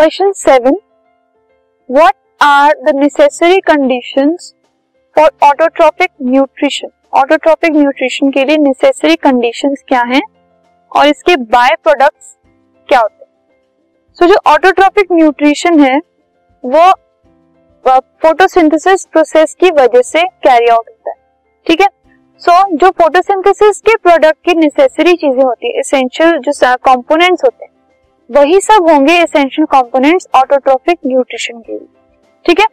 Question seven what are the necessary conditions for autotrophic nutrition autotrophic nutrition के लिए necessary conditions क्या हैं? और इसके बाय प्रोडक्ट्स क्या होते हैं? सो so, जो ऑटोट्रोपिक न्यूट्रिशन है वो फोटोसिंथेसिस प्रोसेस की वजह से कैरी आउट होता है। ठीक है? सो so, जो फोटोसिंथेसिस के प्रोडक्ट की नेसेसरी चीज़ें होती है एसेंशियल जो कंपोनेंट्स होते हैं वही सब होंगे एसेंशियल कंपोनेंट्स ऑटोट्रोपिक न्यूट्रिशन के लिए। ठीक है?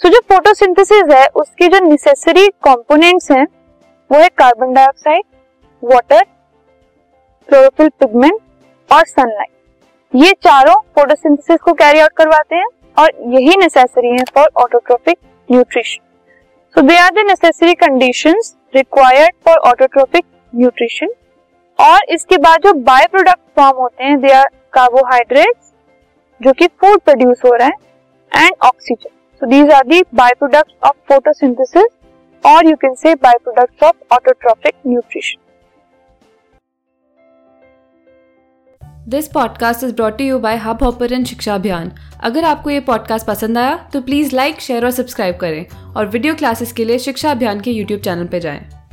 सो जो फोटोसिंथेसिस है, उसके जो नेसेसरी कंपोनेंट्स हैं, वो है carbon dioxide water chlorophyll pigment और सनलाइट ये चारों फोटोसिंथेसिस को कैरी आउट करवाते हैं और यही नेसेसरी है for autotrophic nutrition so they are the necessary conditions required for autotrophic nutrition और इसके बाद जो बाय प्रोडक्ट फॉर्म होते हैं दे आर कार्बोहाइड्रेट्स जो कि फ़ूड प्रोड्यूस हो रहा है and oxygen so these are the by product of photosynthesis और you can say by product of autotrophic nutrition this podcast is brought you by Hub Hopper शिक्षा अभियान अगर आपको ये पॉडकास्ट पसंद आया तो प्लीज़ लाइक शेयर और सब्सक्राइब करें और वीडियो क्लासेस के लिए शिक्षा अभियान के यूट्यूब चैनल पर जाएँ।